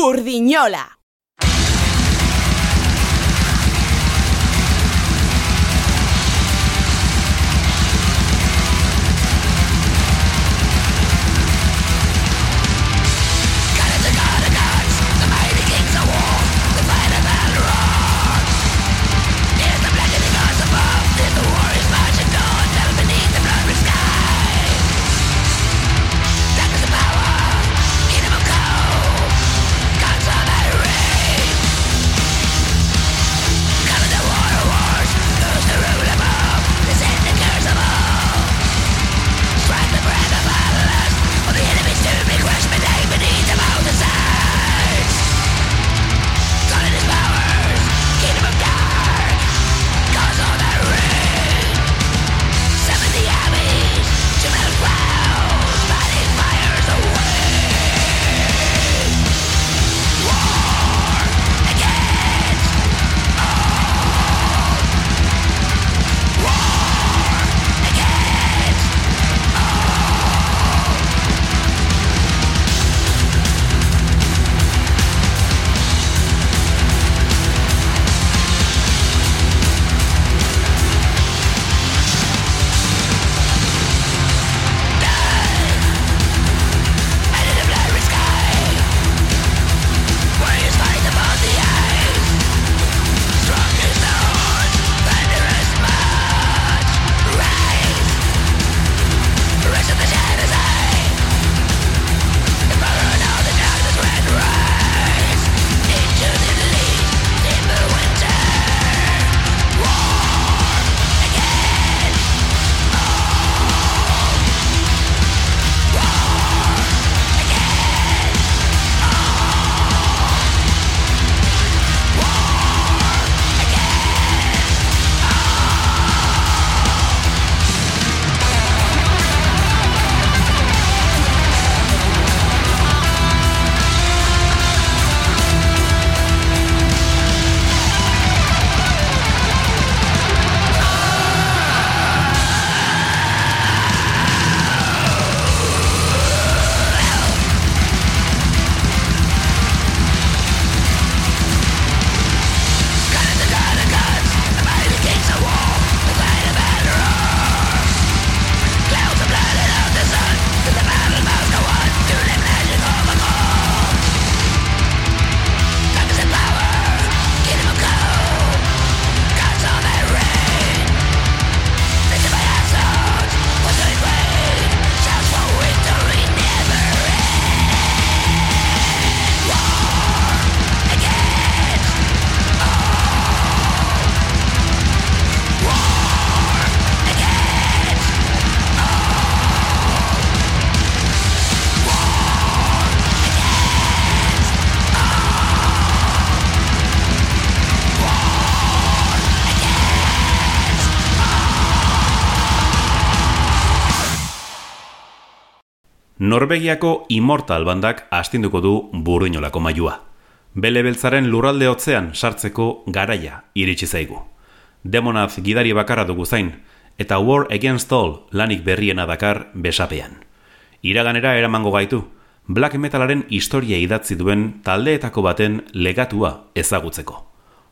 Burdiñola. Norvegiako Immortal bandak astinduko du buruinolako mailua. Bele beltzaren lurralde hotzean sartzeko garaia iritsi zaigu. Demonaz gidari bakarra dugu zain, eta War Against All lanik berriena dakar besapean. Iraganera eramango gaitu, black metalaren historia idatzi duen taldeetako baten legatua ezagutzeko.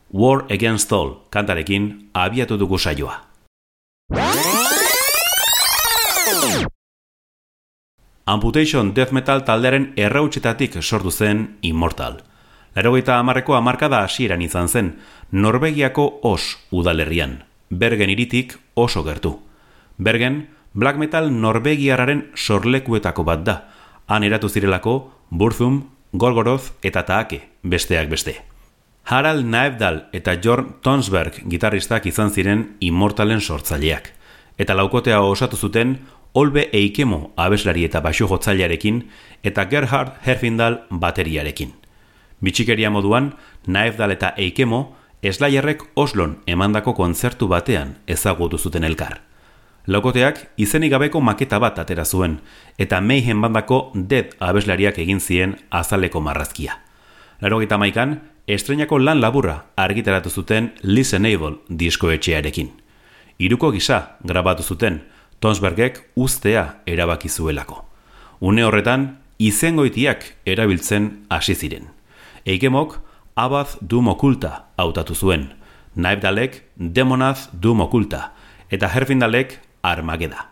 War Against All kantarekin abiatu dugu saioa. Amputation Death Metal taldearen errautsetatik sortu zen Immortal. Larogeita amarreko amarkada hasieran izan zen, Norvegiako os udalerrian, Bergen iritik oso gertu. Bergen, Black Metal Norvegiararen sorlekuetako bat da, han eratu zirelako Burzum, Golgoroth eta Taake, besteak beste. Harald Naevdal eta Jorn Tonsberg gitarristak izan ziren Immortalen sortzaileak, eta laukotea osatu zuten Olbe Eikemo abeslari eta basu jotzailearekin eta Gerhard Herfindal bateriarekin. Bitxikeria moduan, Naefdal eta Eikemo eslaierrek Oslon emandako kontzertu batean ezagutu zuten elkar. Lokoteak izenik gabeko maketa bat atera zuen eta meihen bandako dead abeslariak egin zien azaleko marrazkia. Laro gita maikan, estrenako lan laburra argitaratu zuten Listenable diskoetxearekin. Iruko gisa grabatu zuten, Tonsbergek ustea erabaki zuelako. Une horretan, izengoitiak erabiltzen hasi ziren. Eigemok Abaz Doom Okulta hautatu zuen, Naibdalek Demonaz Doom Okulta, eta Herfindalek Armageda.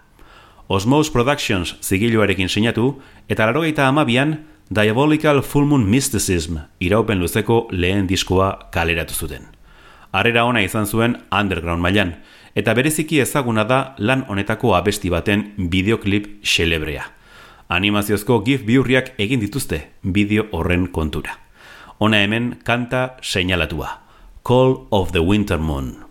Osmos Productions zigiluarekin sinatu, eta larogeita amabian Diabolical Full Moon Mysticism iraupen luzeko lehen diskoa kaleratu zuten. Arrera ona izan zuen underground mailan, eta bereziki ezaguna da lan honetako abesti baten bideoklip xelebrea. Animaziozko gif biurriak egin dituzte bideo horren kontura. Ona hemen kanta seinalatua. Call of the Winter Moon.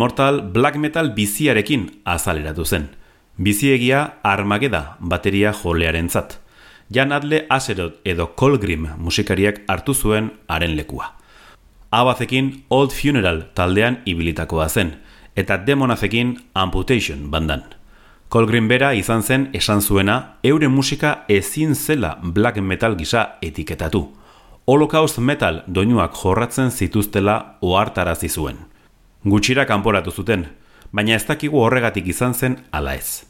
Immortal black metal biziarekin azaleratu zen. Biziegia armageda bateria jolearen zat. Jan Adle Aserot edo Colgrim musikariak hartu zuen haren lekua. Abazekin Old Funeral taldean ibilitakoa zen, eta Demonazekin Amputation bandan. Colgrim bera izan zen esan zuena eure musika ezin zela black metal gisa etiketatu. Holocaust metal doinuak jorratzen zituztela ohartarazi zuen. Gutxira kanporatu zuten, baina ez dakigu horregatik izan zen ala ez.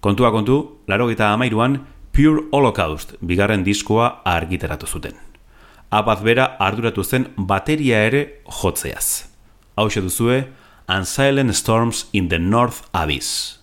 Kontua kontu, laro gita amairuan, Pure Holocaust bigarren diskoa argitaratu zuten. Abaz bera arduratu zen bateria ere jotzeaz. Hau duzue, Unsilent Storms in the North Abyss.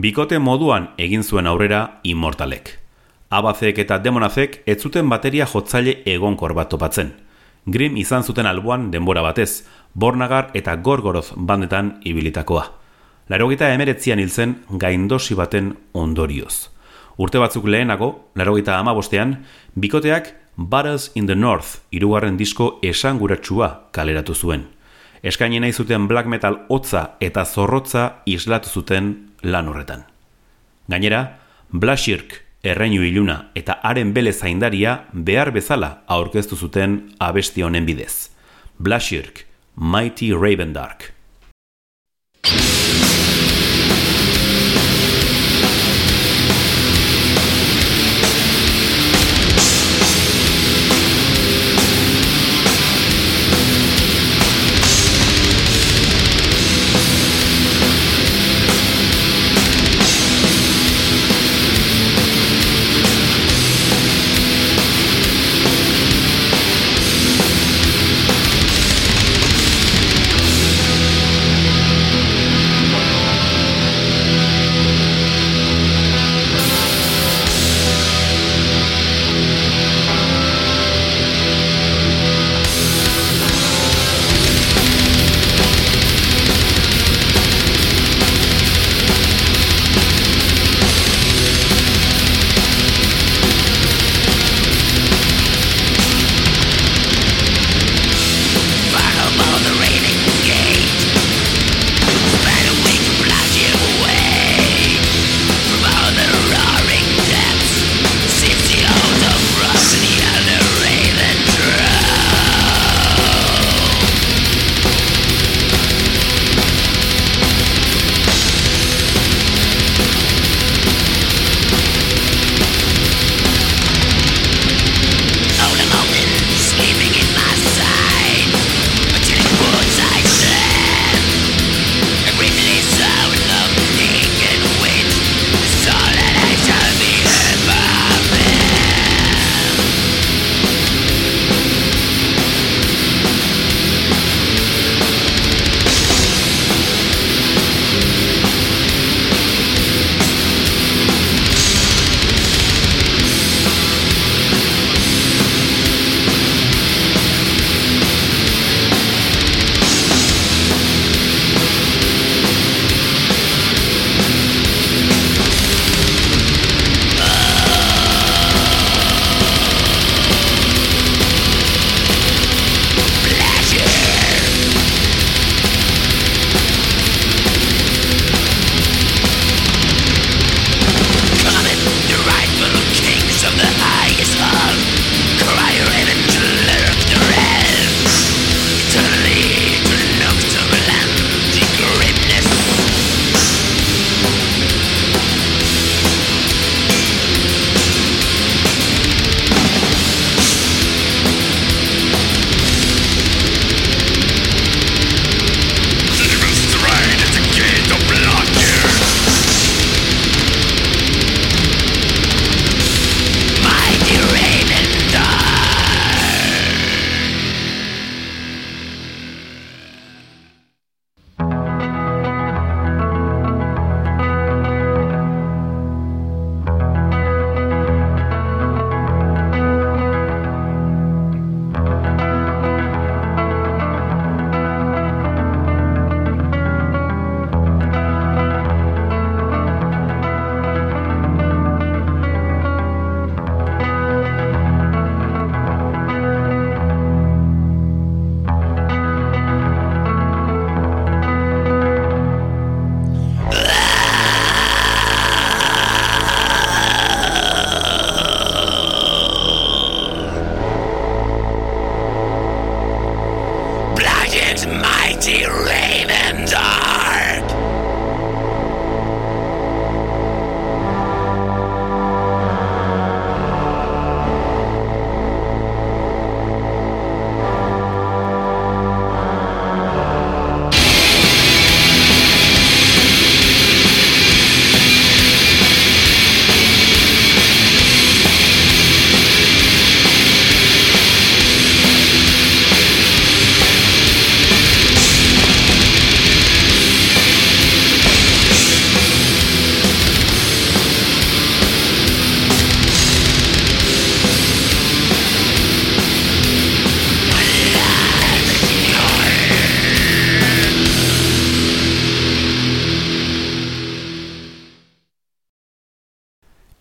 Bikote moduan egin zuen aurrera Immortalek. Abazek eta Demonazek ez zuten bateria jotzaile egonkor bat topatzen. Grim izan zuten alboan denbora batez, Bornagar eta Gorgoroz bandetan ibilitakoa. Larogita emeretzian hil zen gaindosi baten ondorioz. Urte batzuk lehenago, larogita amabostean, bikoteak Battles in the North irugarren disko esanguratsua kaleratu zuen. Eskaini nahi zuten black metal hotza eta zorrotza islatu zuten lan horretan. Gainera, Blashirk erreinu iluna eta haren bele zaindaria behar bezala aurkeztu zuten abesti honen bidez. Blashirk, Mighty Raven Dark.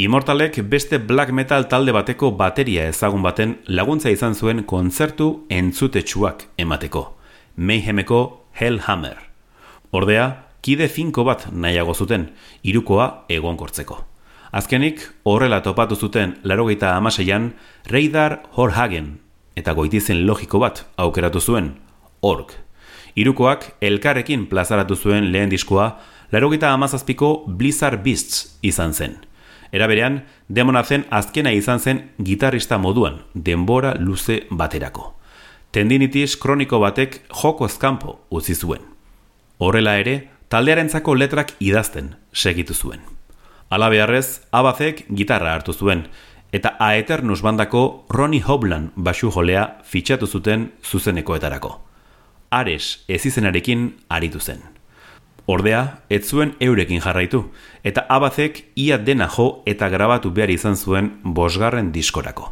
Immortalek beste black metal talde bateko bateria ezagun baten laguntza izan zuen kontzertu entzutetsuak emateko. Mayhemeko Hellhammer. Ordea, kide finko bat nahiago zuten, irukoa egonkortzeko. Azkenik, horrela topatu zuten larogeita amaseian, Reidar Horhagen eta goitizen logiko bat aukeratu zuen, Ork. Irukoak elkarrekin plazaratu zuen lehen diskoa, larogeita amazazpiko Blizzard Beasts izan zen. Era berean, demona zen azkena izan zen gitarrista moduan, denbora luze baterako. Tendinitis kroniko batek joko ezkampo utzi zuen. Horrela ere, taldearentzako letrak idazten segitu zuen. Ala beharrez, abazek gitarra hartu zuen, eta Aeternus bandako Ronnie Hoblan basu jolea fitxatu zuten zuzenekoetarako. Ares ez izenarekin aritu zen. Ordea, ez zuen eurekin jarraitu, eta abazek ia dena jo eta grabatu behar izan zuen bosgarren diskorako.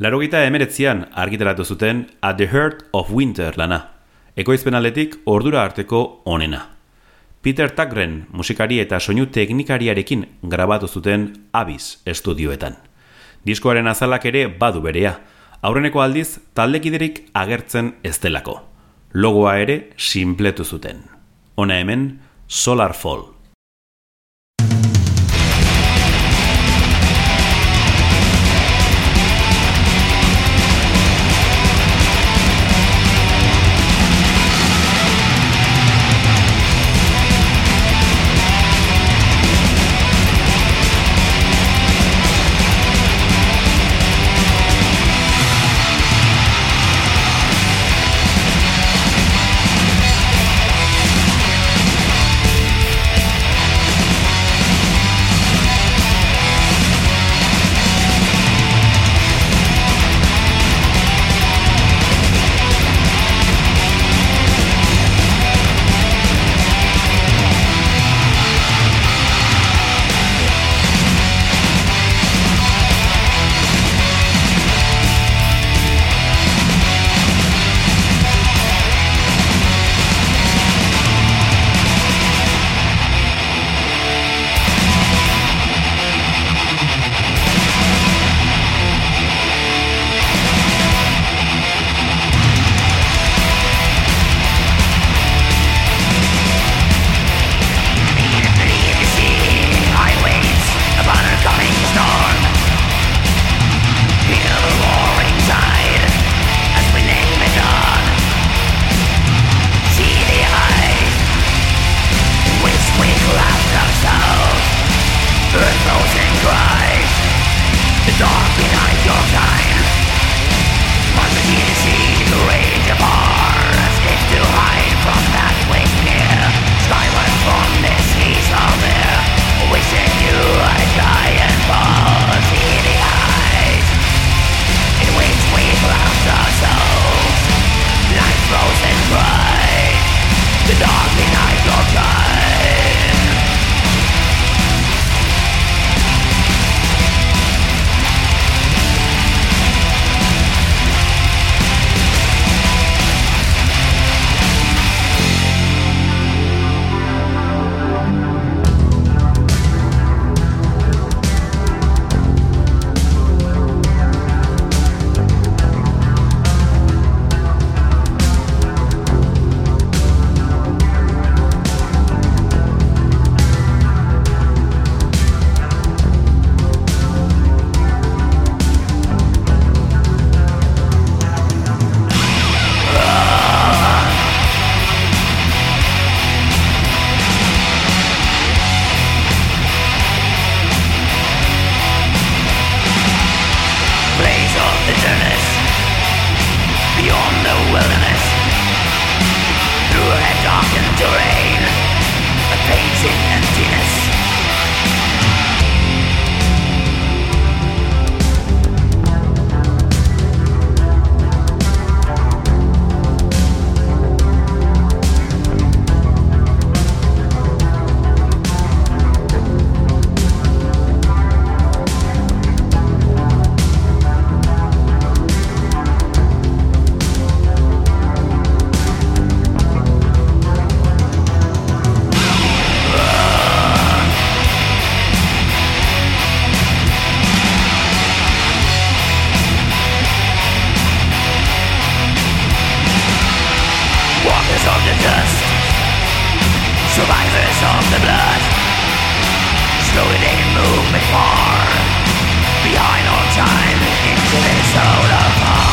Larogita emeretzian argitaratu zuten At the Heart of Winter lana, ekoizpen aletik ordura arteko onena. Peter Tagren musikari eta soinu teknikariarekin grabatu zuten Abyss estudioetan. Diskoaren azalak ere badu berea. Aurreneko aldiz, taldekiderik agertzen ez delako. Logoa ere sinpletu zuten. Hona hemen, Behind your gun Survivors of the dust. Survivors of the blood. Slowly they move far. Behind all time Into this soul of heart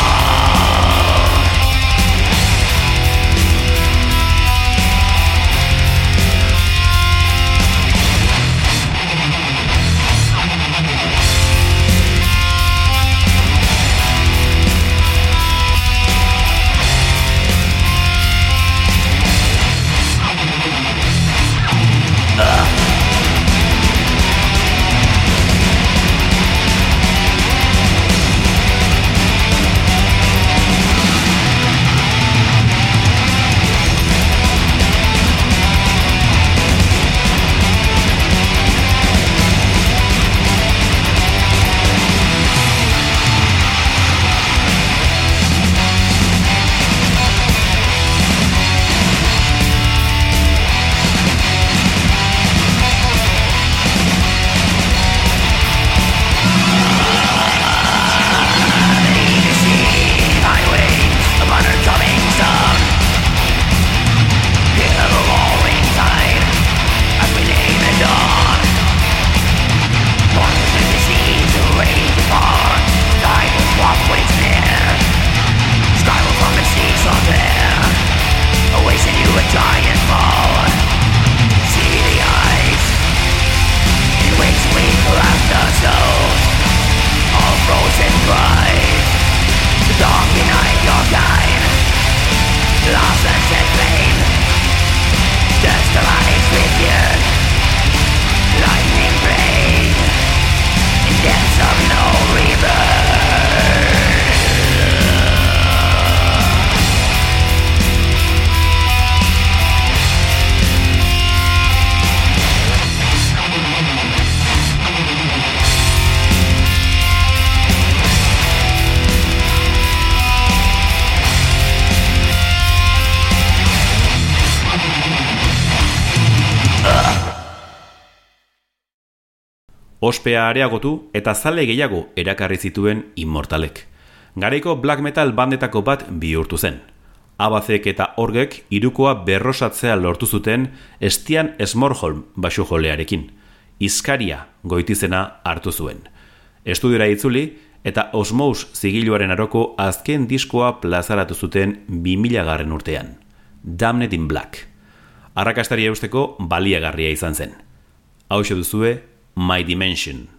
ospea areagotu eta zale gehiago erakarri zituen immortalek. Garaiko black metal bandetako bat bihurtu zen. Abazek eta orgek irukoa berrosatzea lortu zuten Estian Smorholm basu jolearekin. Izkaria goitizena hartu zuen. Estudiora itzuli eta Osmous zigiluaren aroko azken diskoa plazaratu zuten 2000 garren urtean. Damned in Black. Arrakastari eusteko baliagarria izan zen. Hau duzue, my dimension.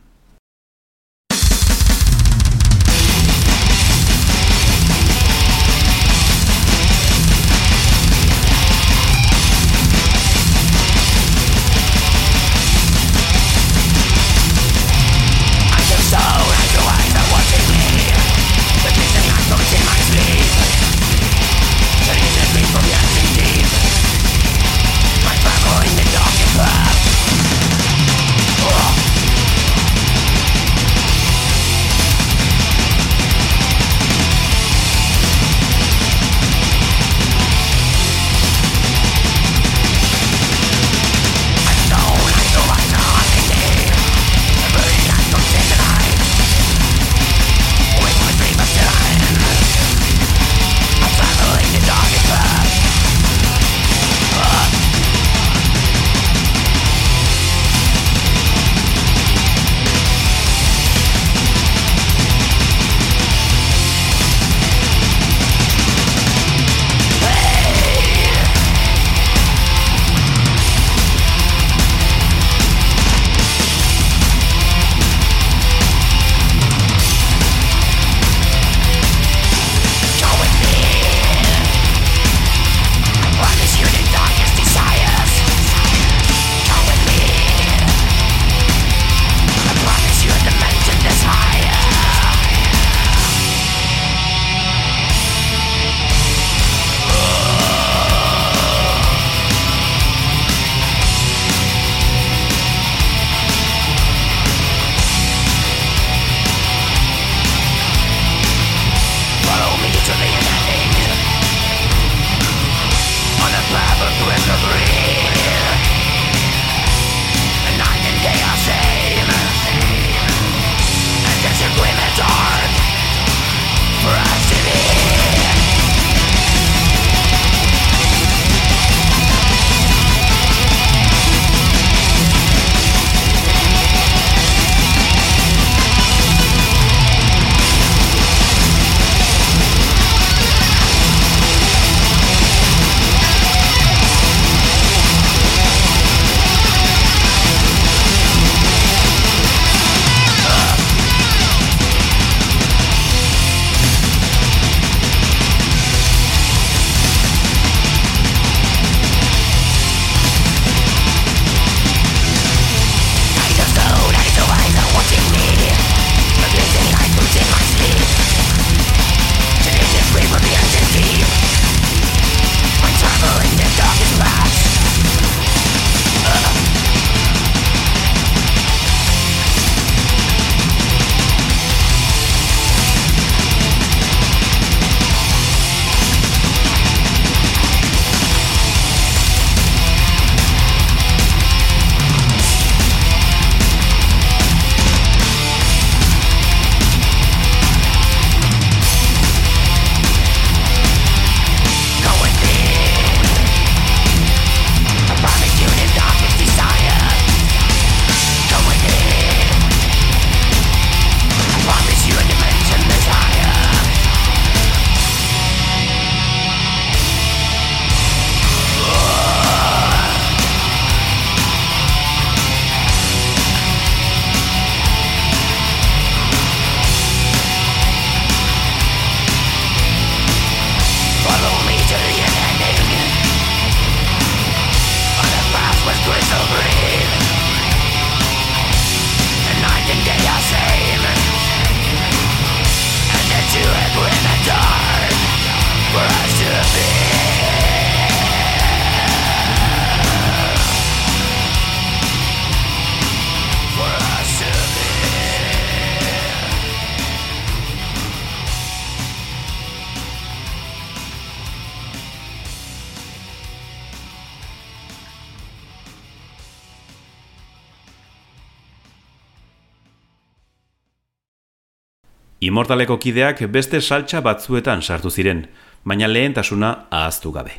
Immortaleko kideak beste saltsa batzuetan sartu ziren, baina lehentasuna ahaztu gabe.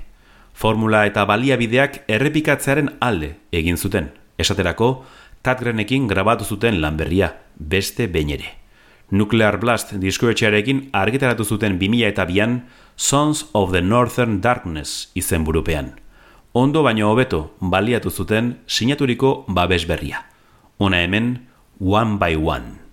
Formula eta baliabideak errepikatzearen alde egin zuten. Esaterako, Tatgrenekin grabatu zuten lanberria, beste behin ere. Nuclear Blast diskoetxearekin argitaratu zuten 2000 eta bian Sons of the Northern Darkness izen burupean. Ondo baino hobeto baliatu zuten sinaturiko babes berria. Ona hemen, One by One.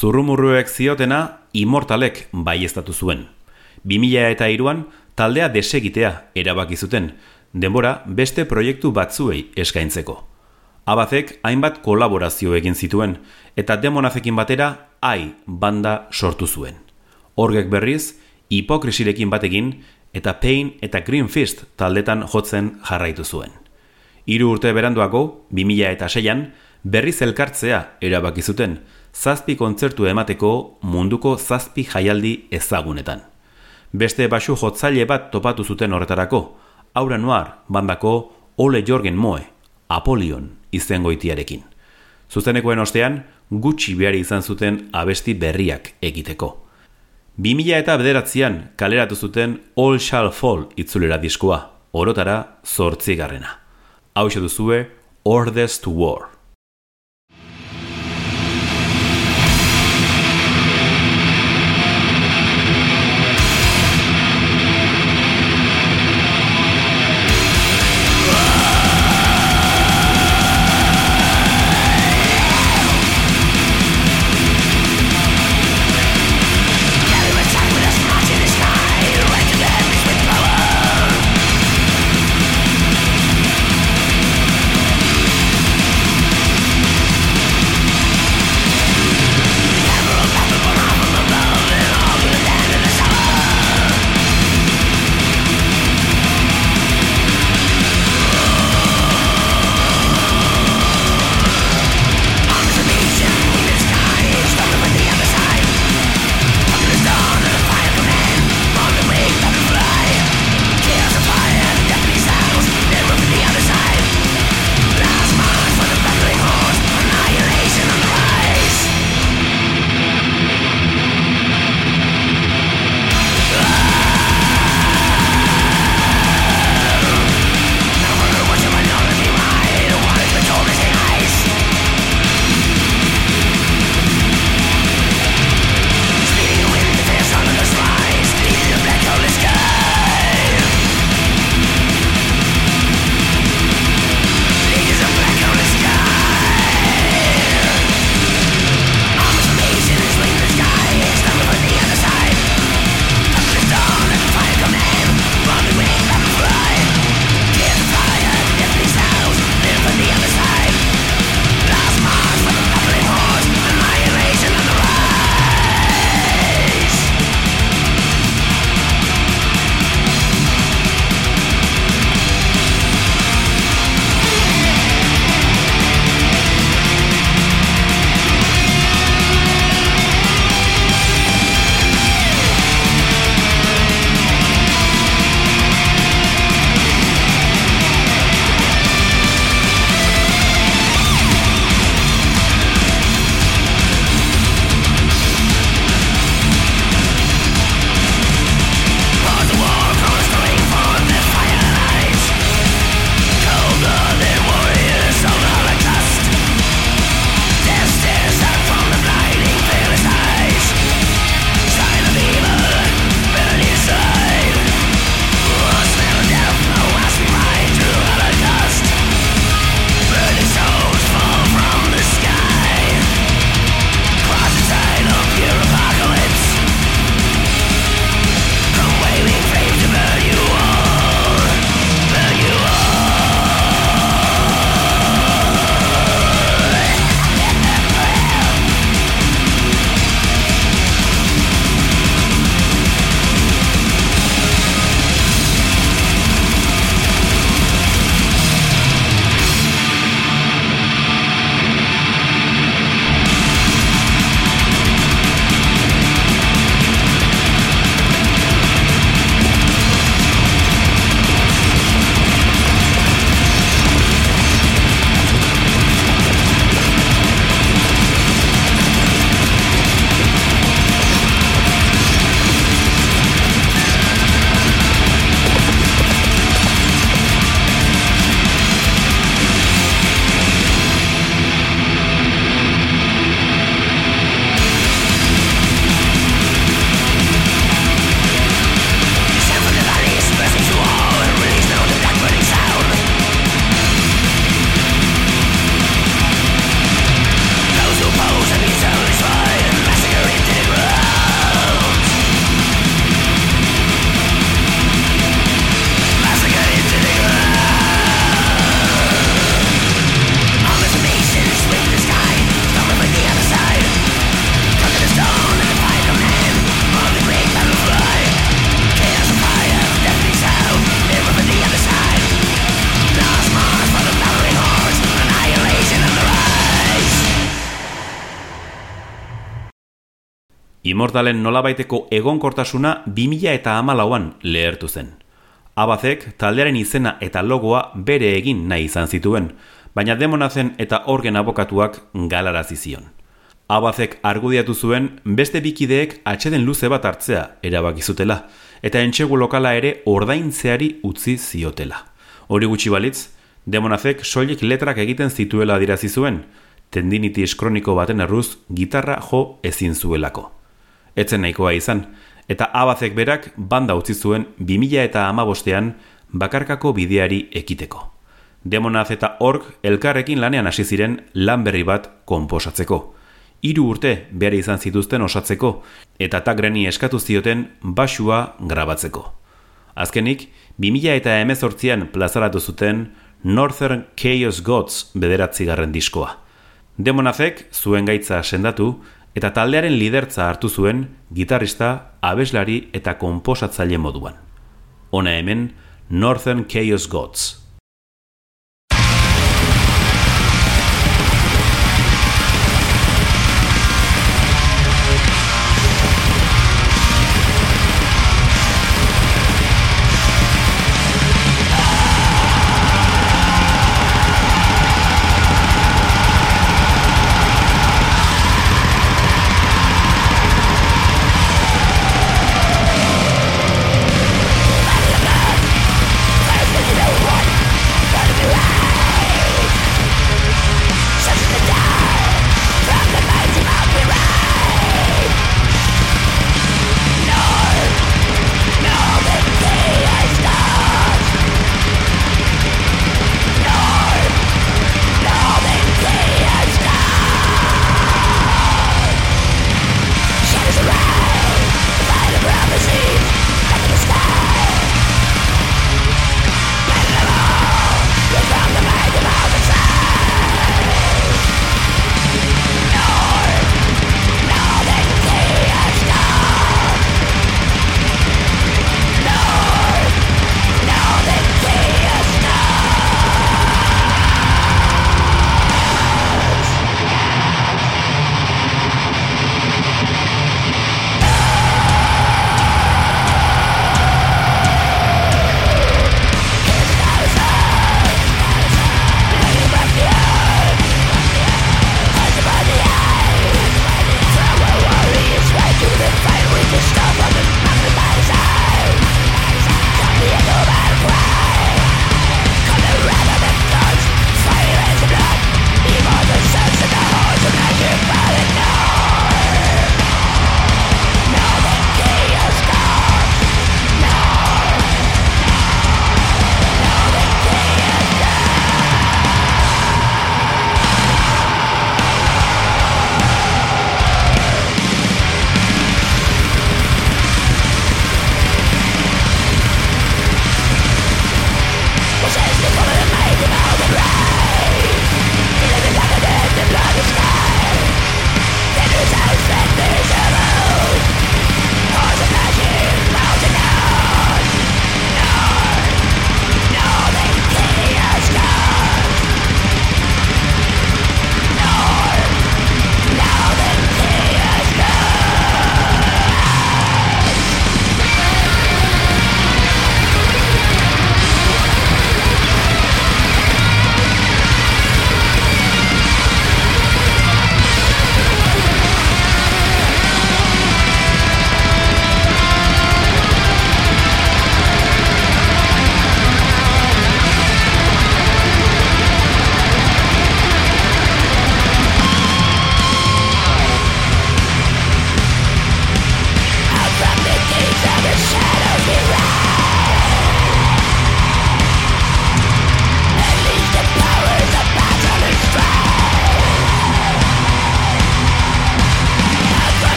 Zurrumurruek ziotena Immortalek baiestatu zuen. 2000 eta iruan taldea desegitea erabaki zuten, denbora beste proiektu batzuei eskaintzeko. Abazek hainbat kolaborazio egin zituen, eta demonazekin batera ai banda sortu zuen. Horgek berriz, hipokrisirekin batekin, eta Pain eta Green Fist taldetan jotzen jarraitu zuen. Hiru urte beranduako, 2000 eta seian, berriz elkartzea erabaki zuten, zazpi kontzertu emateko munduko zazpi jaialdi ezagunetan. Beste basu jotzaile bat topatu zuten horretarako, Aura Noir bandako Ole Jorgen Moe, Apolion izengoitiarekin. Zuzenekoen ostean, gutxi behar izan zuten abesti berriak egiteko. 2000 eta bederatzean kaleratu zuten All Shall Fall itzulera diskoa, orotara zortzigarrena. Hau duzue, Orders to War. Immortalen nolabaiteko egonkortasuna 2000 eta amalauan lehertu zen. Abazek taldearen izena eta logoa bere egin nahi izan zituen, baina demonazen eta orgen abokatuak galarazi zion. Abazek argudiatu zuen beste bikideek atxeden luze bat hartzea erabakizutela, eta entxegu lokala ere ordaintzeari utzi ziotela. Hori gutxi balitz, demonazek soilik letrak egiten zituela adirazi zuen, tendinitis kroniko baten erruz gitarra jo ezin zuelako. Etzen nahikoa izan, eta abazek berak banda utzi zuen 2000 eta amabostean bakarkako bideari ekiteko. Demonaz eta ork elkarrekin lanean hasi ziren lan berri bat konposatzeko. Hiru urte behar izan zituzten osatzeko eta tagreni eskatu zioten basua grabatzeko. Azkenik, 2000 eta emezortzian plazaratu zuten Northern Chaos Gods bederatzigarren diskoa. Demonazek zuen gaitza sendatu eta taldearen lidertza hartu zuen gitarrista, abeslari eta konposatzaile moduan. Hona hemen Northern Chaos Gods.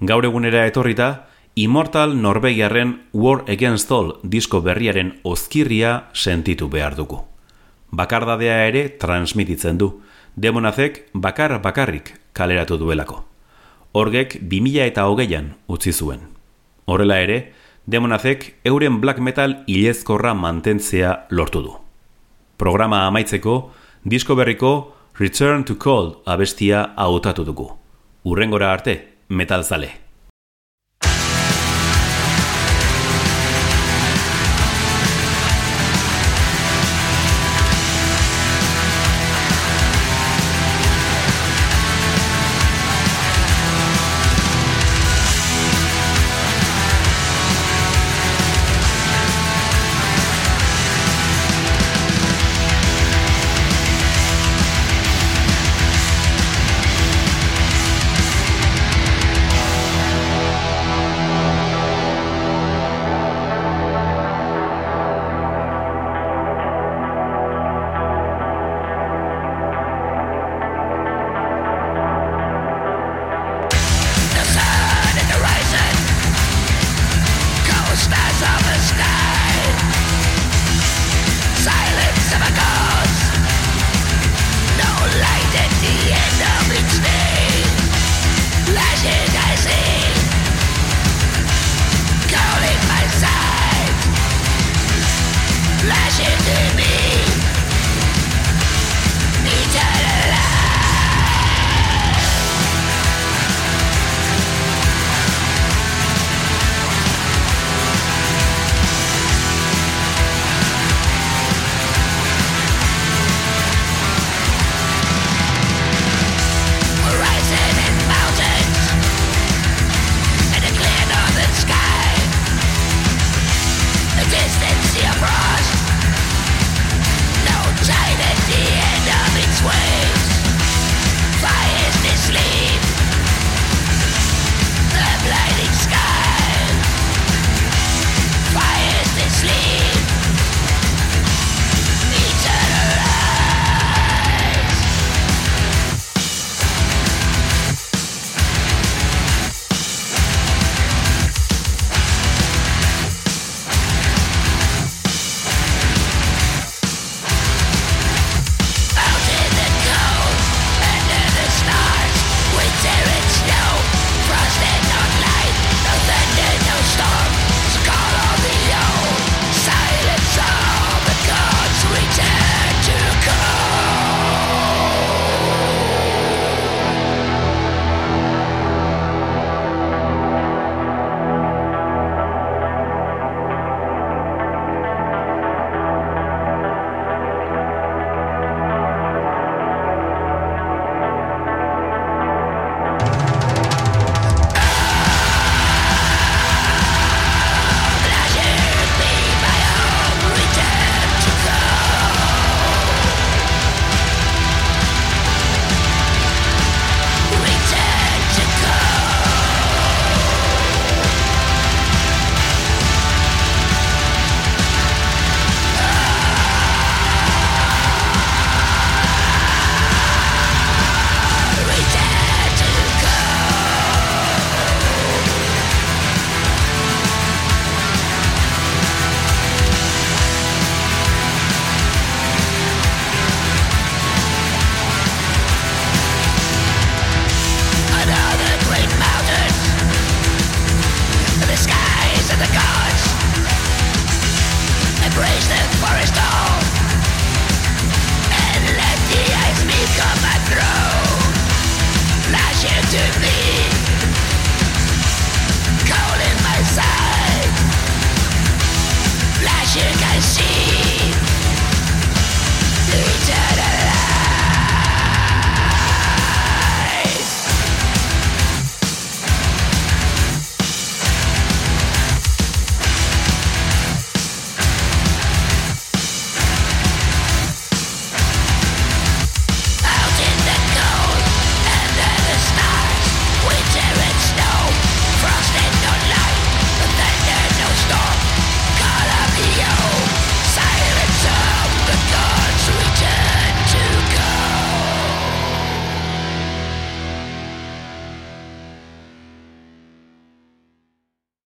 Gaur egunera etorrita, Immortal Norvegiarren War Against All disko berriaren ozkirria sentitu behar dugu. Bakardadea ere transmititzen du, demonazek bakar bakarrik kaleratu duelako. Horgek 2000 eta hogeian utzi zuen. Horrela ere, demonazek euren black metal ilezkorra mantentzea lortu du. Programa amaitzeko, disko berriko Return to Cold abestia hautatu dugu. Urrengora arte, metal